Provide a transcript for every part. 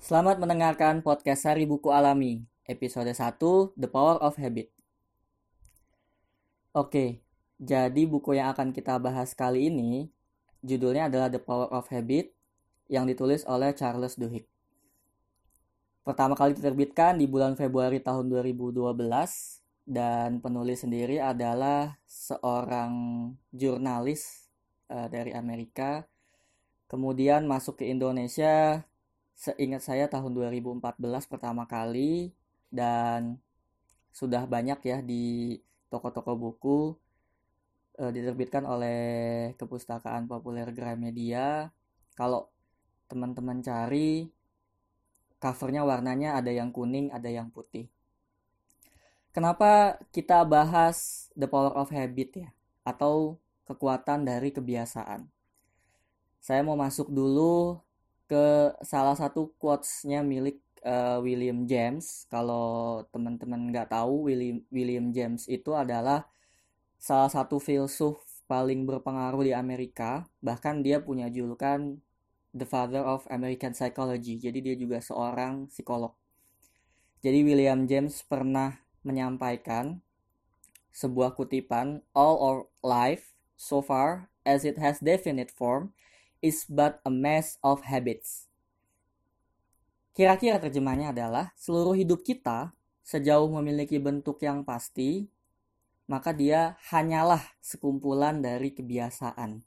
Selamat mendengarkan podcast Sari Buku Alami, episode 1, The Power of Habit. Oke, jadi buku yang akan kita bahas kali ini, judulnya adalah The Power of Habit, yang ditulis oleh Charles Duhigg. Pertama kali diterbitkan di bulan Februari tahun 2012, dan penulis sendiri adalah seorang jurnalis uh, dari Amerika, kemudian masuk ke Indonesia seingat saya tahun 2014 pertama kali dan sudah banyak ya di toko-toko buku e, diterbitkan oleh Kepustakaan Populer Gramedia. Kalau teman-teman cari covernya warnanya ada yang kuning, ada yang putih. Kenapa kita bahas The Power of Habit ya? Atau kekuatan dari kebiasaan. Saya mau masuk dulu ke salah satu quotes-nya milik uh, William James. Kalau teman-teman nggak tahu, William, William James itu adalah salah satu filsuf paling berpengaruh di Amerika. Bahkan dia punya julukan The Father of American Psychology. Jadi dia juga seorang psikolog. Jadi William James pernah menyampaikan sebuah kutipan, All our life so far as it has definite form is but a mess of habits. Kira-kira terjemahnya adalah seluruh hidup kita sejauh memiliki bentuk yang pasti, maka dia hanyalah sekumpulan dari kebiasaan.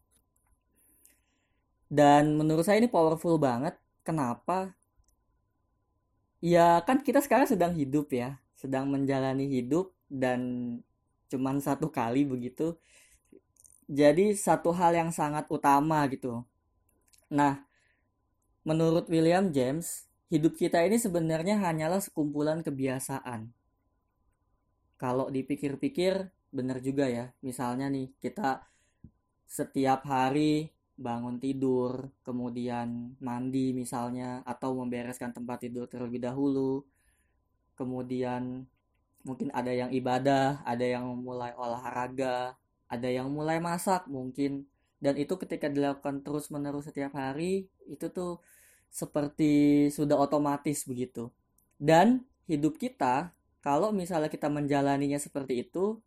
Dan menurut saya ini powerful banget. Kenapa? Ya kan kita sekarang sedang hidup ya, sedang menjalani hidup dan cuman satu kali begitu. Jadi satu hal yang sangat utama gitu Nah, menurut William James, hidup kita ini sebenarnya hanyalah sekumpulan kebiasaan. Kalau dipikir-pikir, benar juga ya. Misalnya nih, kita setiap hari bangun tidur, kemudian mandi misalnya, atau membereskan tempat tidur terlebih dahulu, kemudian mungkin ada yang ibadah, ada yang mulai olahraga, ada yang mulai masak mungkin, dan itu ketika dilakukan terus menerus setiap hari itu tuh seperti sudah otomatis begitu. Dan hidup kita kalau misalnya kita menjalaninya seperti itu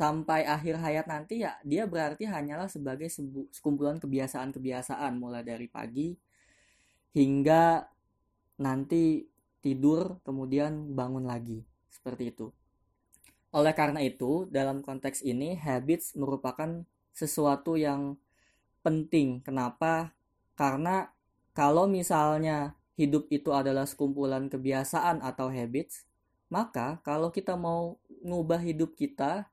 sampai akhir hayat nanti ya dia berarti hanyalah sebagai sekumpulan kebiasaan-kebiasaan. Mulai dari pagi hingga nanti tidur kemudian bangun lagi. Seperti itu. Oleh karena itu, dalam konteks ini habits merupakan sesuatu yang penting. Kenapa? Karena kalau misalnya hidup itu adalah sekumpulan kebiasaan atau habits, maka kalau kita mau ngubah hidup kita,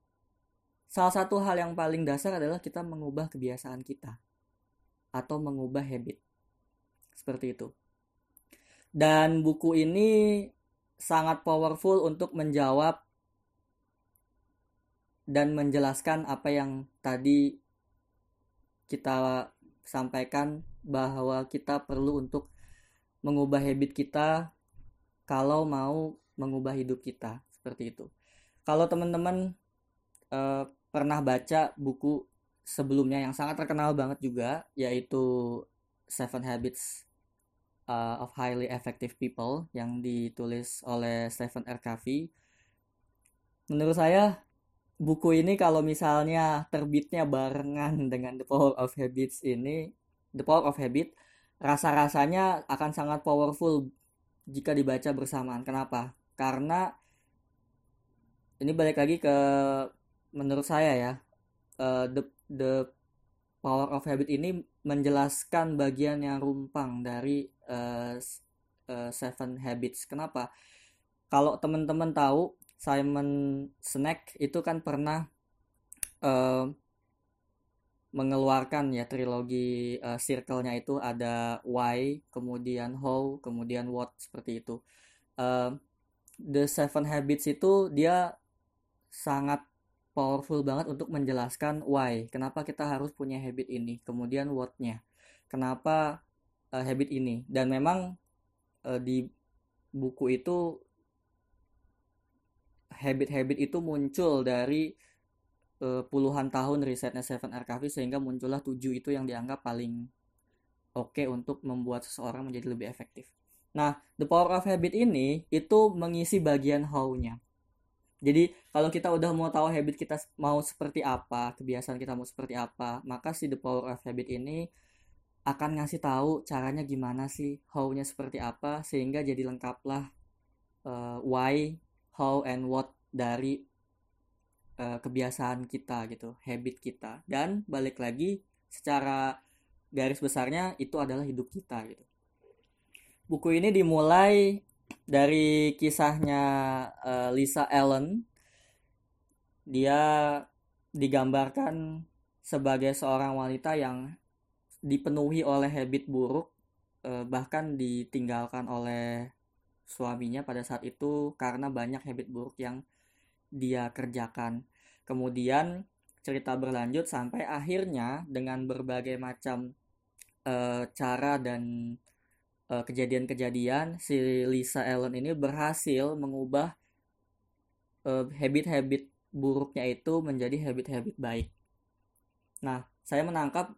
salah satu hal yang paling dasar adalah kita mengubah kebiasaan kita atau mengubah habit. Seperti itu. Dan buku ini sangat powerful untuk menjawab dan menjelaskan apa yang tadi kita sampaikan bahwa kita perlu untuk mengubah habit kita kalau mau mengubah hidup kita seperti itu. Kalau teman-teman uh, pernah baca buku sebelumnya yang sangat terkenal banget juga yaitu Seven Habits uh, of Highly Effective People yang ditulis oleh Stephen R. Covey. Menurut saya buku ini kalau misalnya terbitnya barengan dengan The Power of Habits ini, The Power of Habit, rasa-rasanya akan sangat powerful jika dibaca bersamaan. Kenapa? Karena ini balik lagi ke menurut saya ya, uh, the the Power of Habit ini menjelaskan bagian yang rumpang dari uh, uh, Seven Habits. Kenapa? Kalau teman-teman tahu Simon Snack itu kan pernah uh, mengeluarkan ya trilogi uh, circle-nya itu ada why, kemudian how, kemudian what seperti itu. Uh, The Seven Habits itu dia sangat powerful banget untuk menjelaskan why, kenapa kita harus punya habit ini, kemudian what-nya, kenapa uh, habit ini. Dan memang uh, di buku itu habit-habit itu muncul dari uh, puluhan tahun risetnya Seven. Covey sehingga muncullah tujuh itu yang dianggap paling oke okay untuk membuat seseorang menjadi lebih efektif. Nah, the power of habit ini itu mengisi bagian how-nya. Jadi kalau kita udah mau tahu habit kita mau seperti apa, kebiasaan kita mau seperti apa, maka si the power of habit ini akan ngasih tahu caranya gimana sih, how-nya seperti apa, sehingga jadi lengkaplah uh, why, how, and what dari uh, kebiasaan kita gitu, habit kita. Dan balik lagi, secara garis besarnya itu adalah hidup kita gitu. Buku ini dimulai dari kisahnya uh, Lisa Allen. Dia digambarkan sebagai seorang wanita yang dipenuhi oleh habit buruk eh, bahkan ditinggalkan oleh suaminya pada saat itu karena banyak habit buruk yang dia kerjakan. Kemudian cerita berlanjut sampai akhirnya dengan berbagai macam uh, cara dan uh, kejadian-kejadian si Lisa Allen ini berhasil mengubah habit-habit uh, buruknya itu menjadi habit-habit baik. Nah, saya menangkap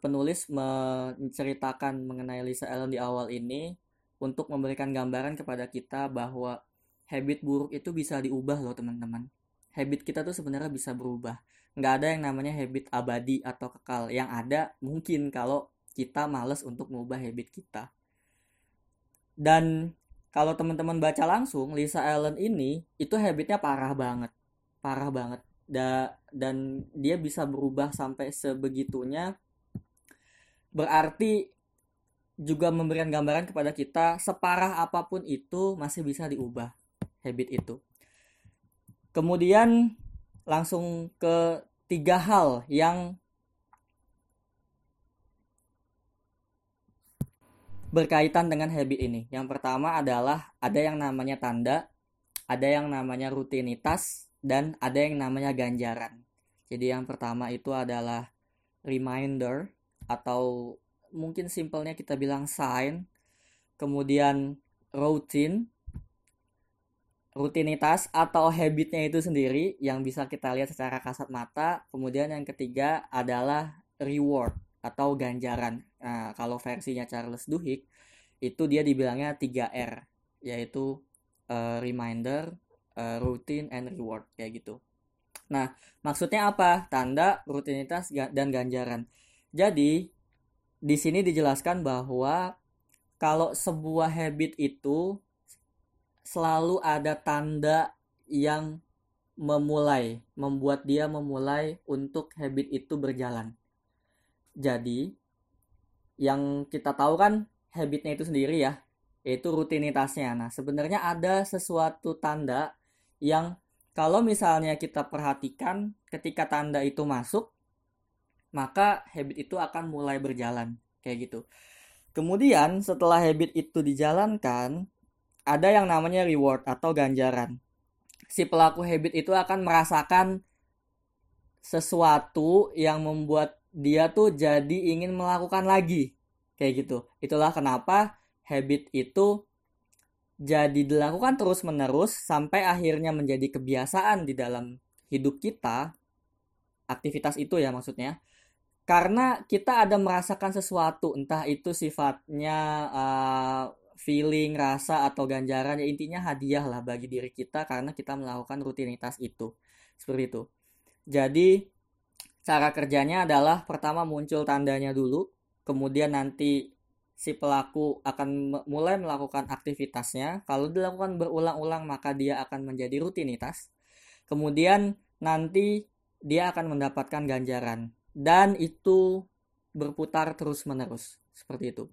penulis menceritakan mengenai Lisa Allen di awal ini untuk memberikan gambaran kepada kita bahwa habit buruk itu bisa diubah loh teman-teman. Habit kita tuh sebenarnya bisa berubah. Nggak ada yang namanya habit abadi atau kekal. Yang ada mungkin kalau kita males untuk mengubah habit kita. Dan kalau teman-teman baca langsung, Lisa Allen ini itu habitnya parah banget. Parah banget. Da, dan dia bisa berubah sampai sebegitunya berarti juga memberikan gambaran kepada kita separah apa pun itu masih bisa diubah habit itu. Kemudian langsung ke tiga hal yang berkaitan dengan habit ini. Yang pertama adalah ada yang namanya tanda, ada yang namanya rutinitas, dan ada yang namanya ganjaran. Jadi yang pertama itu adalah reminder atau mungkin simpelnya kita bilang sign kemudian routine rutinitas atau habitnya itu sendiri yang bisa kita lihat secara kasat mata kemudian yang ketiga adalah reward atau ganjaran nah kalau versinya Charles Duhigg itu dia dibilangnya 3R yaitu uh, reminder, uh, routine, and reward kayak gitu. Nah, maksudnya apa? Tanda, rutinitas, dan ganjaran. Jadi, di sini dijelaskan bahwa kalau sebuah habit itu selalu ada tanda yang memulai, membuat dia memulai untuk habit itu berjalan. Jadi, yang kita tahu kan habitnya itu sendiri ya, yaitu rutinitasnya. Nah, sebenarnya ada sesuatu tanda yang kalau misalnya kita perhatikan ketika tanda itu masuk, maka habit itu akan mulai berjalan kayak gitu. Kemudian setelah habit itu dijalankan, ada yang namanya reward atau ganjaran. Si pelaku habit itu akan merasakan sesuatu yang membuat dia tuh jadi ingin melakukan lagi. Kayak gitu. Itulah kenapa habit itu jadi dilakukan terus-menerus sampai akhirnya menjadi kebiasaan di dalam hidup kita. Aktivitas itu ya maksudnya karena kita ada merasakan sesuatu entah itu sifatnya uh, feeling rasa atau ganjaran ya intinya hadiah lah bagi diri kita karena kita melakukan rutinitas itu. Seperti itu. Jadi cara kerjanya adalah pertama muncul tandanya dulu kemudian nanti si pelaku akan mulai melakukan aktivitasnya. Kalau dilakukan berulang-ulang maka dia akan menjadi rutinitas. Kemudian nanti dia akan mendapatkan ganjaran dan itu berputar terus-menerus seperti itu.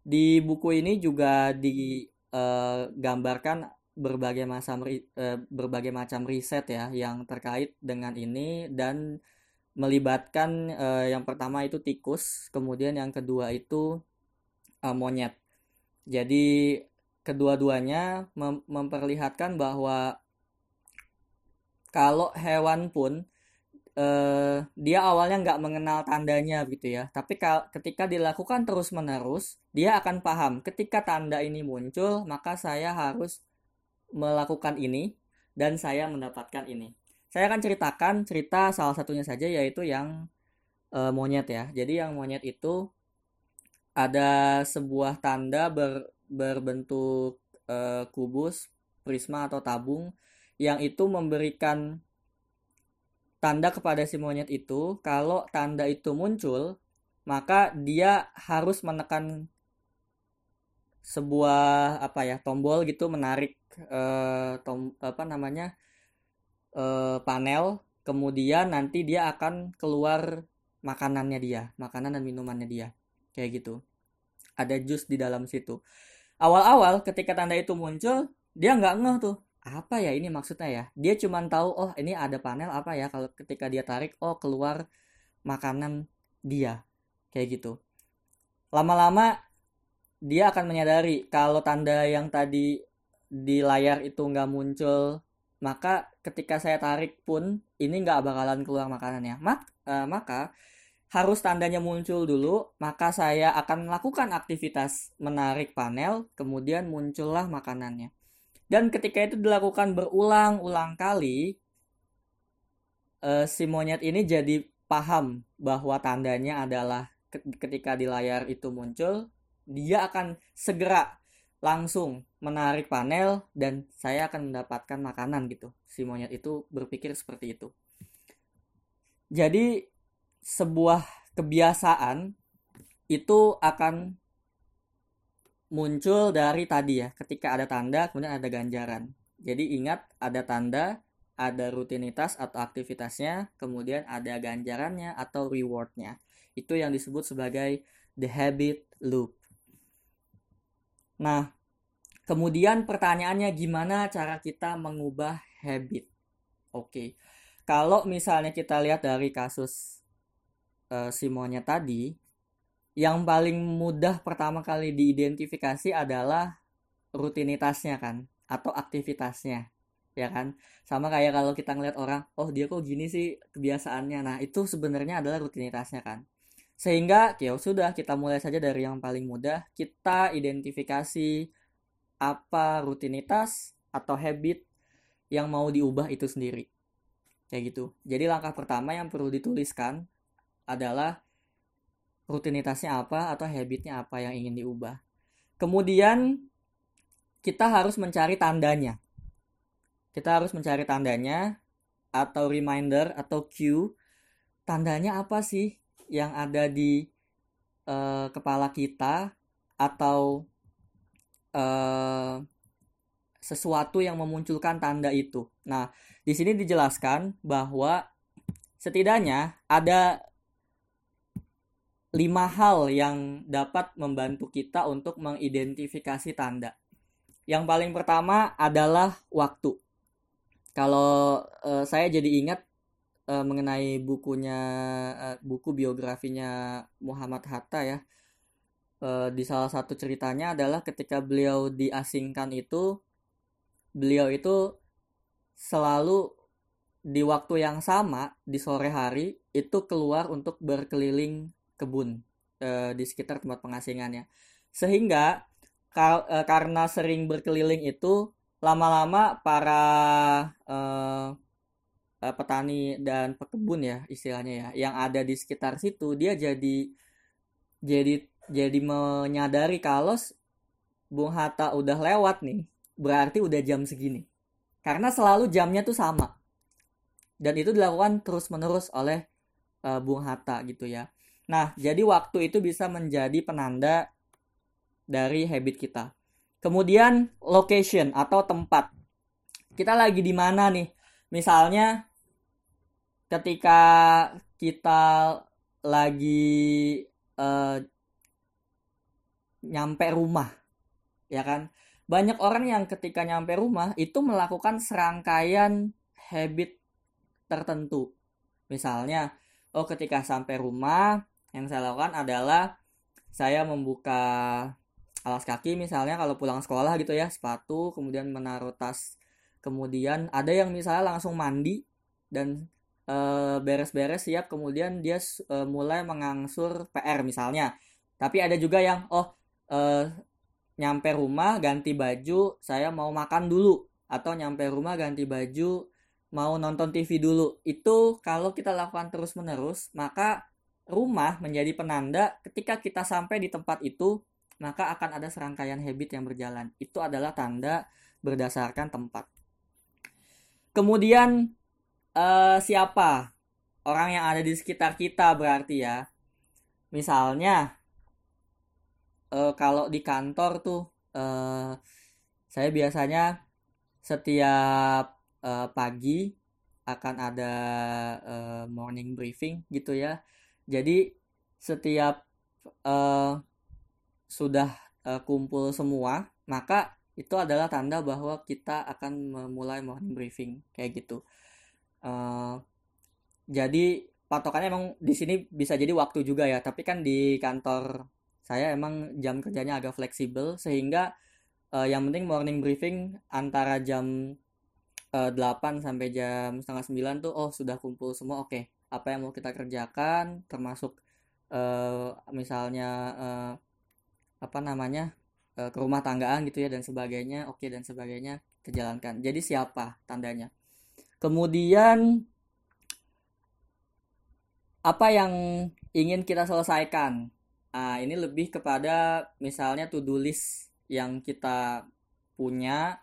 Di buku ini juga digambarkan uh, berbagai macam uh, berbagai macam riset ya yang terkait dengan ini dan melibatkan uh, yang pertama itu tikus, kemudian yang kedua itu monyet. Jadi kedua-duanya mem memperlihatkan bahwa kalau hewan pun uh, dia awalnya nggak mengenal tandanya gitu ya. Tapi ketika dilakukan terus-menerus, dia akan paham ketika tanda ini muncul, maka saya harus melakukan ini dan saya mendapatkan ini. Saya akan ceritakan cerita salah satunya saja yaitu yang uh, monyet ya. Jadi yang monyet itu ada sebuah tanda ber, berbentuk uh, kubus, prisma atau tabung yang itu memberikan tanda kepada si monyet itu kalau tanda itu muncul maka dia harus menekan sebuah apa ya tombol gitu menarik uh, tom apa namanya uh, panel. Kemudian nanti dia akan keluar makanannya dia makanan dan minumannya dia. Kayak gitu. Ada jus di dalam situ. Awal-awal ketika tanda itu muncul dia nggak ngeh tuh apa ya ini maksudnya ya? Dia cuma tahu oh ini ada panel apa ya? Kalau ketika dia tarik oh keluar makanan dia. Kayak gitu. Lama-lama dia akan menyadari kalau tanda yang tadi di layar itu nggak muncul maka ketika saya tarik pun ini nggak bakalan keluar makanannya. Mak, uh, maka harus tandanya muncul dulu, maka saya akan melakukan aktivitas menarik panel, kemudian muncullah makanannya. Dan ketika itu dilakukan berulang-ulang kali, uh, si monyet ini jadi paham bahwa tandanya adalah ketika di layar itu muncul, dia akan segera langsung menarik panel dan saya akan mendapatkan makanan gitu. Si monyet itu berpikir seperti itu. Jadi sebuah kebiasaan itu akan muncul dari tadi ya ketika ada tanda kemudian ada ganjaran. Jadi ingat ada tanda ada rutinitas atau aktivitasnya kemudian ada ganjarannya atau rewardnya. Itu yang disebut sebagai the habit loop. Nah kemudian pertanyaannya gimana cara kita mengubah habit? Oke kalau misalnya kita lihat dari kasus uh, tadi yang paling mudah pertama kali diidentifikasi adalah rutinitasnya kan atau aktivitasnya ya kan? Sama kayak kalau kita ngeliat orang oh dia kok gini sih kebiasaannya. Nah itu sebenarnya adalah rutinitasnya kan. Sehingga ya sudah kita mulai saja dari yang paling mudah kita identifikasi apa rutinitas atau habit yang mau diubah itu sendiri. Kayak gitu. Jadi langkah pertama yang perlu dituliskan adalah rutinitasnya apa atau habitnya apa yang ingin diubah. Kemudian kita harus mencari tandanya. Kita harus mencari tandanya atau reminder atau cue. Tandanya apa sih yang ada di uh, kepala kita atau uh, sesuatu yang memunculkan tanda itu. Nah, di sini dijelaskan bahwa setidaknya ada lima hal yang dapat membantu kita untuk mengidentifikasi tanda. Yang paling pertama adalah waktu. Kalau uh, saya jadi ingat uh, mengenai bukunya uh, buku biografinya Muhammad Hatta ya. Uh, di salah satu ceritanya adalah ketika beliau diasingkan itu beliau itu selalu di waktu yang sama di sore hari itu keluar untuk berkeliling kebun e, di sekitar tempat pengasingannya. Sehingga kar e, karena sering berkeliling itu lama-lama para e, petani dan pekebun ya istilahnya ya yang ada di sekitar situ dia jadi jadi jadi menyadari kalau Bung Hatta udah lewat nih berarti udah jam segini. Karena selalu jamnya tuh sama. Dan itu dilakukan terus menerus oleh uh, Bung Hatta gitu ya Nah, jadi waktu itu bisa menjadi penanda dari habit kita. Kemudian location atau tempat. Kita lagi di mana nih? Misalnya ketika kita lagi uh, nyampe rumah, ya kan? Banyak orang yang ketika nyampe rumah itu melakukan serangkaian habit tertentu. Misalnya, oh ketika sampai rumah yang saya lakukan adalah saya membuka alas kaki misalnya kalau pulang sekolah gitu ya sepatu kemudian menaruh tas. Kemudian ada yang misalnya langsung mandi dan eh, beres-beres siap. Kemudian dia e, mulai mengangsur PR misalnya. Tapi ada juga yang oh e, nyampe rumah ganti baju saya mau makan dulu. Atau nyampe rumah ganti baju mau nonton TV dulu. Itu kalau kita lakukan terus menerus maka rumah menjadi penanda ketika kita sampai di tempat itu maka akan ada serangkaian habit yang berjalan. Itu adalah tanda berdasarkan tempat. Kemudian uh, siapa orang yang ada di sekitar kita berarti ya. Misalnya uh, kalau di kantor tuh uh, saya biasanya setiap uh, pagi akan ada uh, morning briefing gitu ya. Jadi setiap uh, sudah uh, kumpul semua, maka itu adalah tanda bahwa kita akan memulai morning briefing kayak gitu. Uh, jadi patokannya emang di sini bisa jadi waktu juga ya, tapi kan di kantor saya emang jam kerjanya agak fleksibel sehingga uh, yang penting morning briefing antara jam uh, 8 sampai jam setengah 9 tuh oh sudah kumpul semua oke okay. Apa yang mau kita kerjakan termasuk uh, misalnya uh, apa namanya uh, ke rumah tanggaan gitu ya dan sebagainya oke okay, dan sebagainya terjalankan jadi siapa tandanya? Kemudian apa yang ingin kita selesaikan? Nah, ini lebih kepada misalnya to do list yang kita punya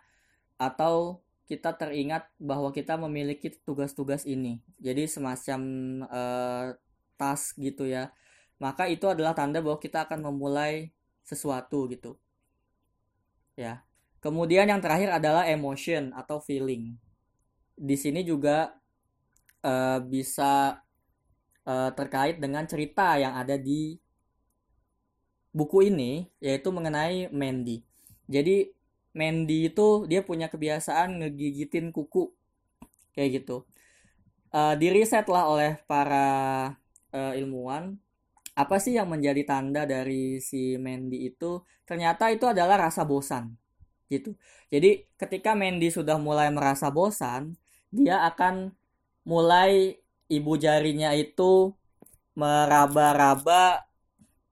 atau kita teringat bahwa kita memiliki tugas-tugas ini. Jadi semacam uh, tas gitu ya. Maka itu adalah tanda bahwa kita akan memulai sesuatu gitu. Ya. Kemudian yang terakhir adalah emotion atau feeling. Di sini juga uh, bisa uh, terkait dengan cerita yang ada di buku ini yaitu mengenai Mandy. Jadi Mandy itu dia punya kebiasaan ngegigitin kuku kayak gitu. Uh, diriset lah oleh para uh, ilmuwan apa sih yang menjadi tanda dari si Mandy itu ternyata itu adalah rasa bosan gitu. Jadi ketika Mandy sudah mulai merasa bosan, dia akan mulai ibu jarinya itu meraba-raba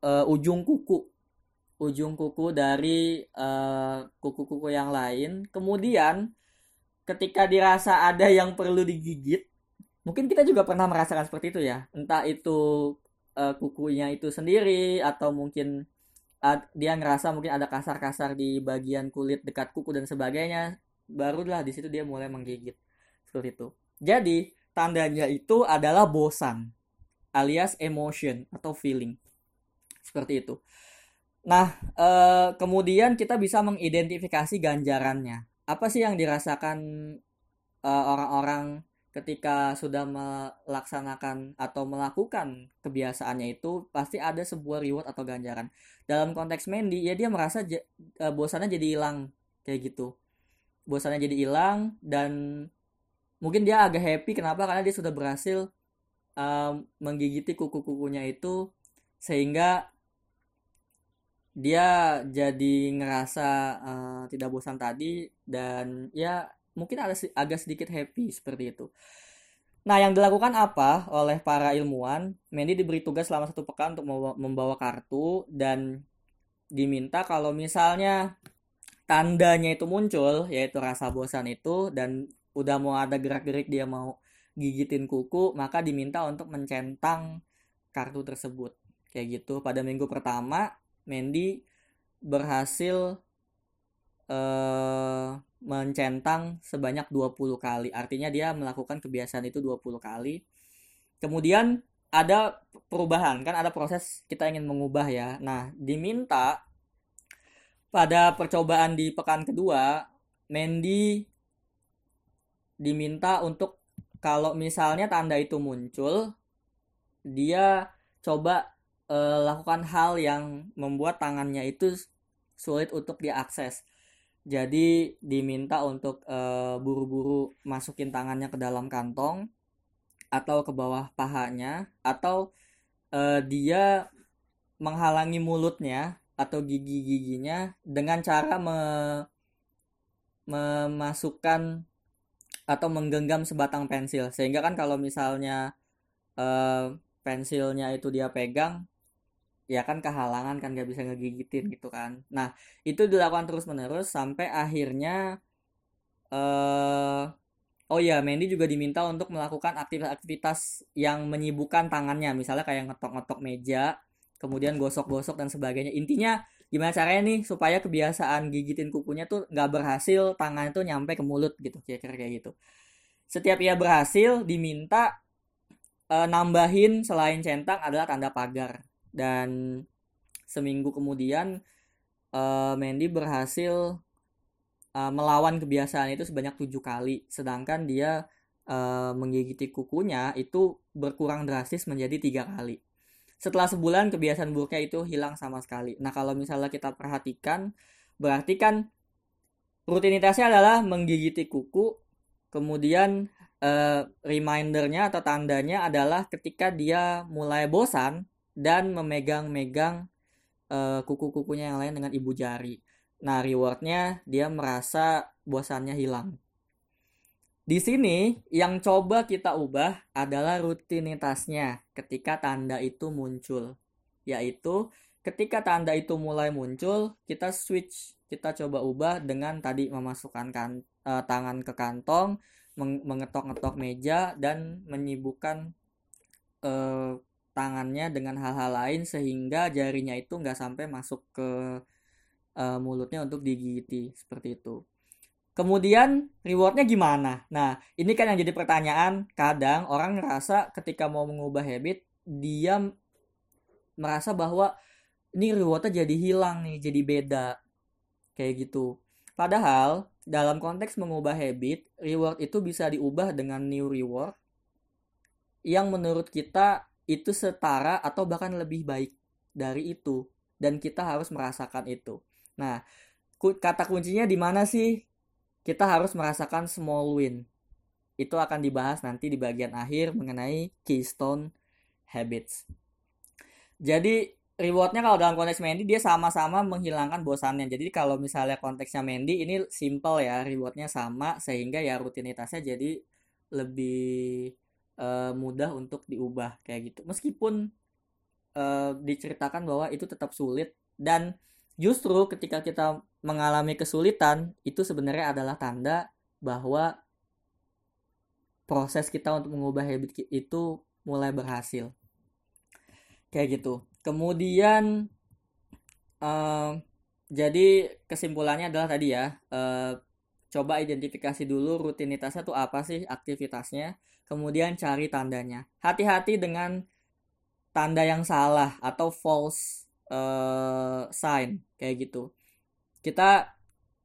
uh, ujung kuku ujung kuku dari eh, kuku-kuku uh, yang lain. Kemudian ketika dirasa ada yang perlu digigit, mungkin kita juga pernah merasakan seperti itu ya. Entah itu uh, kukunya itu sendiri atau mungkin dia ngerasa mungkin ada kasar-kasar di bagian kulit dekat kuku dan sebagainya. Barulah di situ dia mulai menggigit seperti itu. Jadi tandanya itu adalah bosan alias emotion atau feeling seperti itu. Nah, eh, kemudian kita bisa mengidentifikasi ganjarannya. Apa sih yang dirasakan eh, orang-orang ketika sudah melaksanakan atau melakukan kebiasaannya itu pasti ada sebuah reward atau ganjaran. Dalam konteks Mandy, ya dia merasa eh, bosannya jadi hilang kayak gitu. Bosannya jadi hilang dan mungkin dia agak happy kenapa? Karena dia sudah berhasil uh, menggigiti kuku-kukunya itu sehingga dia jadi ngerasa uh, tidak bosan tadi dan ya mungkin ada agak sedikit happy seperti itu. Nah, yang dilakukan apa oleh para ilmuwan? Mandy diberi tugas selama satu pekan untuk membawa kartu dan diminta kalau misalnya tandanya itu muncul, yaitu rasa bosan itu dan udah mau ada gerak-gerik dia mau gigitin kuku, maka diminta untuk mencentang kartu tersebut. Kayak gitu. Pada minggu pertama, Mandy berhasil uh, mencentang sebanyak 20 kali. Artinya dia melakukan kebiasaan itu 20 kali. Kemudian ada perubahan, kan ada proses kita ingin mengubah ya. Nah, diminta pada percobaan di pekan kedua, Mandy diminta untuk kalau misalnya tanda itu muncul, dia coba uh, lakukan hal yang membuat tangannya itu sulit untuk diakses. Jadi diminta untuk buru buru-buru masukin tangannya ke dalam kantong atau ke bawah pahanya atau uh, dia menghalangi mulutnya atau gigi-giginya dengan cara me memasukkan atau menggenggam sebatang pensil sehingga kan kalau misalnya uh, pensilnya itu dia pegang ya kan kehalangan kan gak bisa ngegigitin gitu kan. Nah itu dilakukan terus menerus sampai akhirnya eh oh iya Mandy juga diminta untuk melakukan aktivitas-aktivitas yang menyibukkan tangannya. Misalnya kayak ngetok-ngetok meja kemudian gosok-gosok dan sebagainya. Intinya gimana caranya nih supaya kebiasaan gigitin kukunya tuh nggak berhasil tangan itu nyampe ke mulut gitu kira-kira kayak gitu. Setiap ia berhasil diminta e, nambahin selain centang adalah tanda pagar dan seminggu kemudian e, Mandy berhasil e, melawan kebiasaan itu sebanyak tujuh kali. Sedangkan dia e, menggigiti kukunya itu berkurang drastis menjadi tiga kali. Setelah sebulan kebiasaan buruknya itu hilang sama sekali. Nah kalau misalnya kita perhatikan berarti kan rutinitasnya adalah menggigiti kuku kemudian uh, remindernya atau tandanya adalah ketika dia mulai bosan dan memegang-megang uh, kuku-kukunya yang lain dengan ibu jari. Nah, rewardnya dia merasa bosannya hilang. Di sini yang coba kita ubah adalah rutinitasnya ketika tanda itu muncul. Yaitu ketika tanda itu mulai muncul, kita switch, kita coba ubah dengan tadi memasukkan kan, uh, tangan ke kantong, mengetok-ngetok meja dan menyibukkan uh, tangannya dengan hal-hal lain sehingga jarinya itu nggak sampai masuk ke uh, mulutnya untuk digigiti seperti itu. Kemudian rewardnya gimana? Nah ini kan yang jadi pertanyaan. Kadang orang ngerasa ketika mau mengubah habit dia merasa bahwa ini rewardnya jadi hilang nih, jadi beda kayak gitu. Padahal dalam konteks mengubah habit, reward itu bisa diubah dengan new reward yang menurut kita itu setara atau bahkan lebih baik dari itu dan kita harus merasakan itu. Nah, kata kuncinya di mana sih? Kita harus merasakan small win. Itu akan dibahas nanti di bagian akhir mengenai keystone habits. Jadi rewardnya kalau dalam konteks Mandy dia sama-sama menghilangkan bosannya jadi kalau misalnya konteksnya Mandy ini simple ya rewardnya sama sehingga ya rutinitasnya jadi lebih uh, mudah untuk diubah kayak gitu. Meskipun uh, diceritakan bahwa itu tetap sulit dan justru ketika kita mengalami kesulitan itu sebenarnya adalah tanda bahwa proses kita untuk mengubah habit itu mulai berhasil. Kayak gitu. Kemudian uh, jadi kesimpulannya adalah tadi ya uh, coba identifikasi dulu rutinitasnya tuh apa sih aktivitasnya kemudian cari tandanya hati-hati dengan tanda yang salah atau false uh, sign kayak gitu kita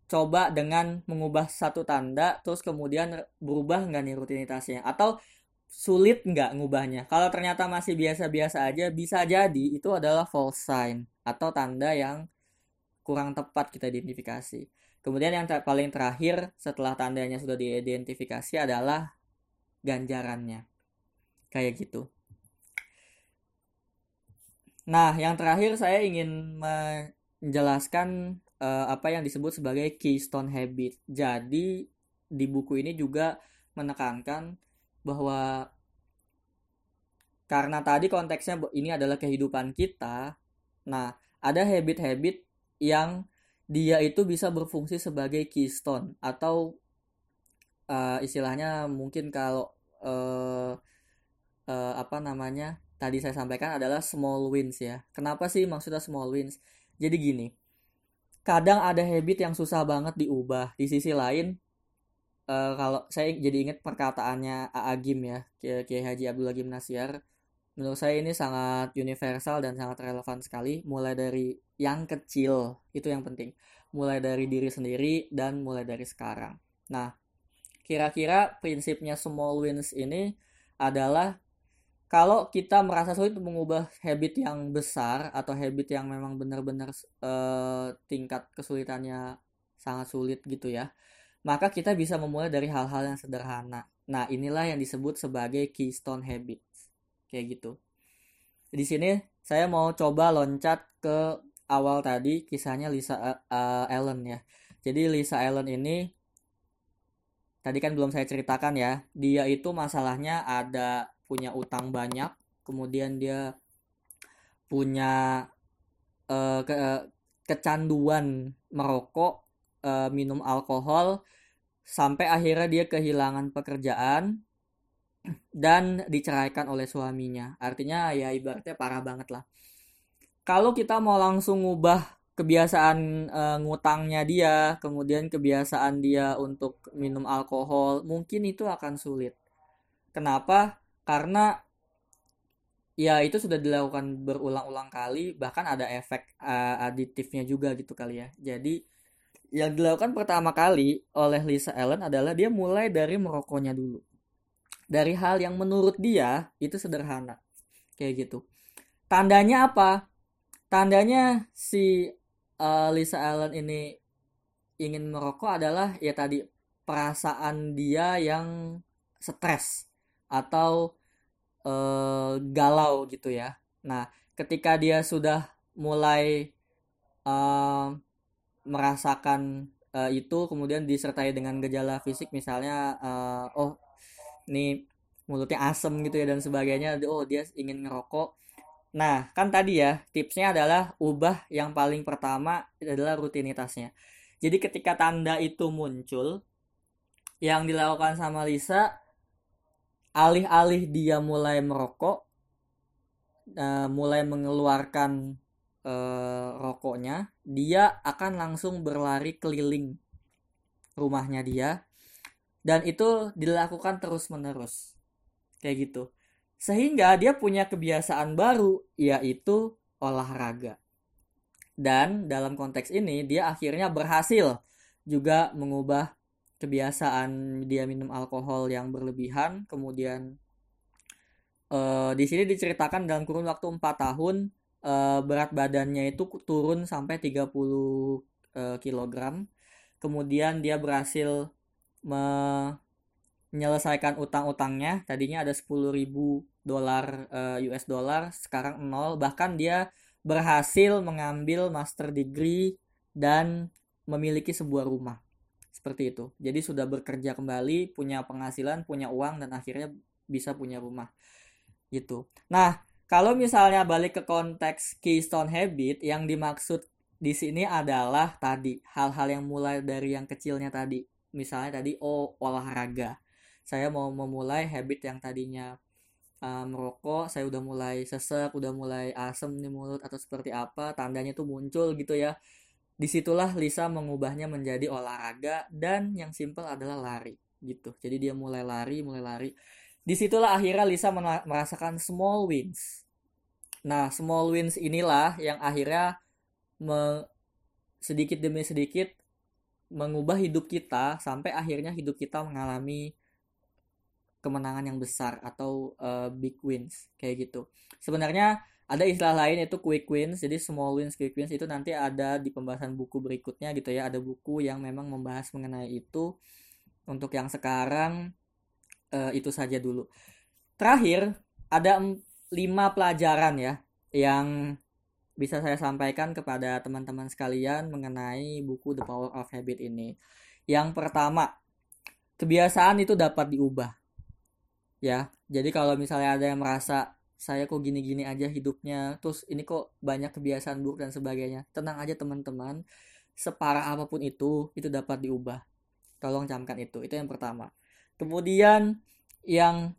coba dengan mengubah satu tanda terus kemudian berubah nggak nih rutinitasnya atau sulit nggak ngubahnya. Kalau ternyata masih biasa-biasa aja, bisa jadi itu adalah false sign atau tanda yang kurang tepat kita identifikasi. Kemudian yang ter paling terakhir setelah tandanya sudah diidentifikasi adalah ganjarannya. Kayak gitu. Nah, yang terakhir saya ingin menjelaskan uh, apa yang disebut sebagai keystone habit. Jadi di buku ini juga menekankan bahwa karena tadi konteksnya ini adalah kehidupan kita, nah ada habit-habit yang dia itu bisa berfungsi sebagai keystone atau uh, istilahnya mungkin kalau uh, uh, apa namanya tadi saya sampaikan adalah small wins ya. Kenapa sih maksudnya small wins? Jadi gini, kadang ada habit yang susah banget diubah. Di sisi lain, uh, kalau saya jadi ingat perkataannya A Agim ya Kiai Haji Abdul Agim Nasyar menurut saya ini sangat universal dan sangat relevan sekali mulai dari yang kecil itu yang penting mulai dari diri sendiri dan mulai dari sekarang nah kira-kira prinsipnya small wins ini adalah kalau kita merasa sulit mengubah habit yang besar atau habit yang memang benar-benar uh, tingkat kesulitannya sangat sulit gitu ya maka kita bisa memulai dari hal-hal yang sederhana. Nah, inilah yang disebut sebagai keystone habits. Kayak gitu. Di sini saya mau coba loncat ke awal tadi kisahnya Lisa uh, Allen ya. Jadi Lisa Allen ini tadi kan belum saya ceritakan ya. Dia itu masalahnya ada punya utang banyak, kemudian dia punya uh, ke, kecanduan merokok uh, minum alkohol sampai akhirnya dia kehilangan pekerjaan dan diceraikan oleh suaminya. Artinya ya ibaratnya parah banget lah. Kalau kita mau langsung ngubah kebiasaan e, ngutangnya dia, kemudian kebiasaan dia untuk minum alkohol, mungkin itu akan sulit. Kenapa? Karena ya itu sudah dilakukan berulang-ulang kali, bahkan ada efek e, aditifnya juga gitu kali ya. Jadi yang dilakukan pertama kali oleh Lisa Allen adalah dia mulai dari merokoknya dulu. Dari hal yang menurut dia itu sederhana. Kayak gitu. Tandanya apa? Tandanya si uh, Lisa Allen ini ingin merokok adalah ya tadi perasaan dia yang stres atau uh, galau gitu ya. Nah, ketika dia sudah mulai uh, merasakan uh, itu kemudian disertai dengan gejala fisik misalnya uh, oh ini mulutnya asem gitu ya dan sebagainya oh dia ingin ngerokok nah kan tadi ya tipsnya adalah ubah yang paling pertama adalah rutinitasnya jadi ketika tanda itu muncul yang dilakukan sama Lisa alih-alih dia mulai merokok uh, mulai mengeluarkan uh, rokoknya, dia akan langsung berlari keliling rumahnya dia dan itu dilakukan terus-menerus. Kayak gitu. Sehingga dia punya kebiasaan baru yaitu olahraga. Dan dalam konteks ini dia akhirnya berhasil juga mengubah kebiasaan dia minum alkohol yang berlebihan kemudian uh, di sini diceritakan dalam kurun waktu 4 tahun uh, berat badannya itu turun sampai 30 uh, kg. Kemudian dia berhasil menyelesaikan utang-utangnya. Tadinya ada 10.000 dolar uh, US dollar, sekarang nol. Bahkan dia berhasil mengambil master degree dan memiliki sebuah rumah. Seperti itu. Jadi sudah bekerja kembali, punya penghasilan, punya uang dan akhirnya bisa punya rumah. Gitu. Nah, kalau misalnya balik ke konteks keystone habit, yang dimaksud di sini adalah tadi hal-hal yang mulai dari yang kecilnya tadi. Misalnya tadi oh olahraga. Saya mau memulai habit yang tadinya uh, merokok, saya udah mulai sesek, udah mulai asem di mulut atau seperti apa, tandanya tuh muncul gitu ya. Di situlah Lisa mengubahnya menjadi olahraga dan yang simple adalah lari gitu. Jadi dia mulai lari, mulai lari di situlah akhirnya Lisa merasakan small wins. Nah, small wins inilah yang akhirnya me sedikit demi sedikit mengubah hidup kita sampai akhirnya hidup kita mengalami kemenangan yang besar atau uh, big wins kayak gitu. Sebenarnya ada istilah lain yaitu quick wins. Jadi small wins, quick wins itu nanti ada di pembahasan buku berikutnya gitu ya. Ada buku yang memang membahas mengenai itu. Untuk yang sekarang uh, itu saja dulu. Terakhir ada lima pelajaran ya yang bisa saya sampaikan kepada teman-teman sekalian mengenai buku The Power of Habit ini. Yang pertama, kebiasaan itu dapat diubah. Ya, jadi kalau misalnya ada yang merasa saya kok gini-gini aja hidupnya, terus ini kok banyak kebiasaan buruk dan sebagainya. Tenang aja teman-teman, separah apa pun itu, itu dapat diubah. Tolong camkan itu, itu yang pertama. Kemudian yang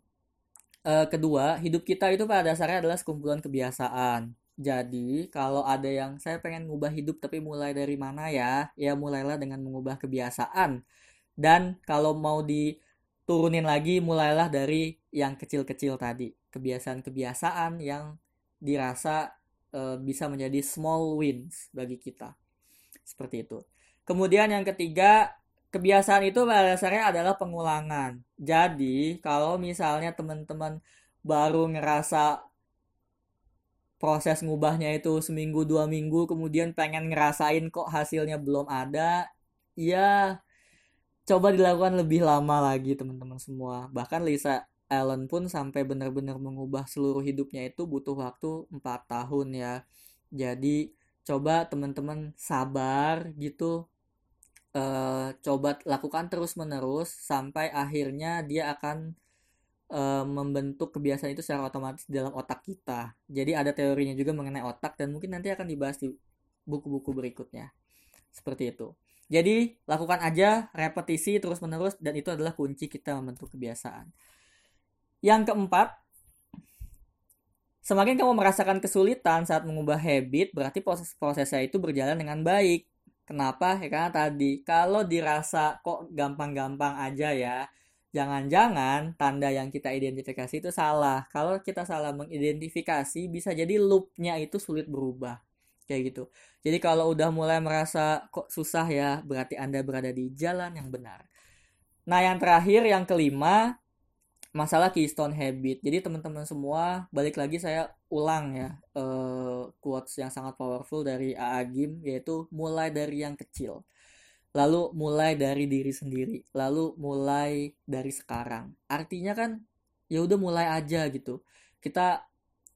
uh, kedua, hidup kita itu pada dasarnya adalah sekumpulan kebiasaan. Jadi, kalau ada yang saya pengen mengubah hidup tapi mulai dari mana ya? Ya mulailah dengan mengubah kebiasaan. Dan kalau mau diturunin lagi, mulailah dari yang kecil-kecil tadi. Kebiasaan-kebiasaan yang dirasa uh, bisa menjadi small wins bagi kita. Seperti itu. Kemudian yang ketiga, kebiasaan itu pada dasarnya adalah pengulangan. Jadi, kalau misalnya teman-teman baru ngerasa proses ngubahnya itu seminggu dua minggu kemudian pengen ngerasain kok hasilnya belum ada ya coba dilakukan lebih lama lagi teman-teman semua bahkan Lisa Allen pun sampai benar-benar mengubah seluruh hidupnya itu butuh waktu 4 tahun ya jadi coba teman-teman sabar gitu uh, coba lakukan terus-menerus sampai akhirnya dia akan uh, membentuk kebiasaan itu secara otomatis dalam otak kita. Jadi ada teorinya juga mengenai otak dan mungkin nanti akan dibahas di buku-buku berikutnya. Seperti itu. Jadi lakukan aja repetisi terus-menerus dan itu adalah kunci kita membentuk kebiasaan. Yang keempat, semakin kamu merasakan kesulitan saat mengubah habit, berarti proses prosesnya itu berjalan dengan baik. Kenapa? Ya karena tadi kalau dirasa kok gampang-gampang aja ya, jangan-jangan tanda yang kita identifikasi itu salah. Kalau kita salah mengidentifikasi, bisa jadi loopnya itu sulit berubah kayak gitu. Jadi kalau udah mulai merasa kok susah ya, berarti Anda berada di jalan yang benar. Nah, yang terakhir yang kelima masalah keystone habit. Jadi teman-teman semua, balik lagi saya ulang ya uh, quotes yang sangat powerful dari AA Gim yaitu mulai dari yang kecil. Lalu mulai dari diri sendiri, lalu mulai dari sekarang. Artinya kan ya udah mulai aja gitu. Kita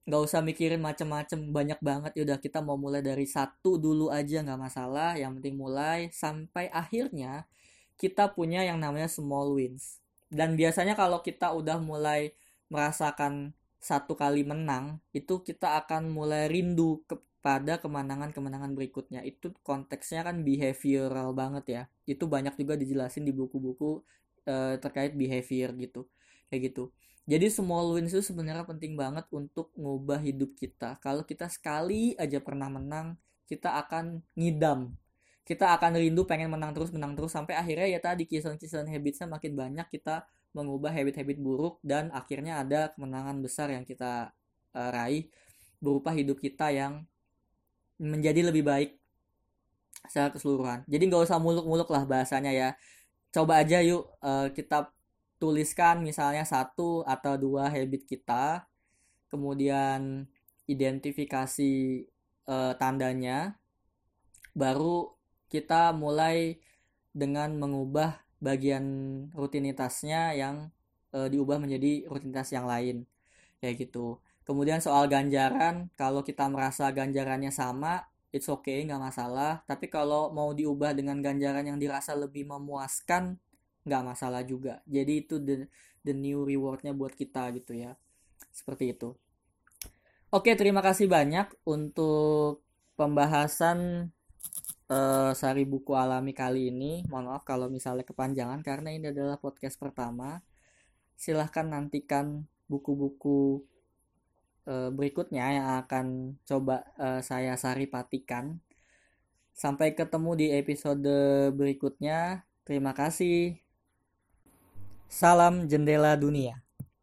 nggak usah mikirin macem-macem banyak banget. Ya udah kita mau mulai dari satu dulu aja nggak masalah. Yang penting mulai sampai akhirnya kita punya yang namanya small wins. Dan biasanya kalau kita udah mulai merasakan satu kali menang itu kita akan mulai rindu kepada kemenangan-kemenangan berikutnya. Itu konteksnya kan behavioral banget ya. Itu banyak juga dijelasin di buku-buku uh, terkait behavior gitu. Kayak gitu jadi small wins itu sebenarnya penting banget untuk ngubah hidup kita. Kalau kita sekali aja pernah menang, kita akan ngidam. Kita akan rindu pengen menang terus, menang terus sampai akhirnya ya tadi kisahan-kisahan habitsnya makin banyak kita mengubah habit-habit buruk dan akhirnya ada kemenangan besar yang kita uh, raih berupa hidup kita yang menjadi lebih baik secara keseluruhan. Jadi nggak usah muluk-muluk lah bahasanya ya. Coba aja yuk uh, kita tuliskan misalnya satu atau dua habit kita, kemudian identifikasi uh, tandanya, baru kita mulai dengan mengubah bagian rutinitasnya yang uh, diubah menjadi rutinitas yang lain, kayak gitu. Kemudian soal ganjaran, kalau kita merasa ganjarannya sama, it's okay, nggak masalah. Tapi kalau mau diubah dengan ganjaran yang dirasa lebih memuaskan, nggak masalah juga. Jadi itu the the new rewardnya buat kita gitu ya. Seperti itu. Oke terima kasih banyak untuk pembahasan uh, sari buku alami kali ini. Mohon maaf kalau misalnya kepanjangan karena ini adalah podcast pertama. Silahkan nantikan buku-buku uh, berikutnya yang akan coba uh, saya patikan sampai ketemu di episode berikutnya. Terima kasih Salam jendela dunia.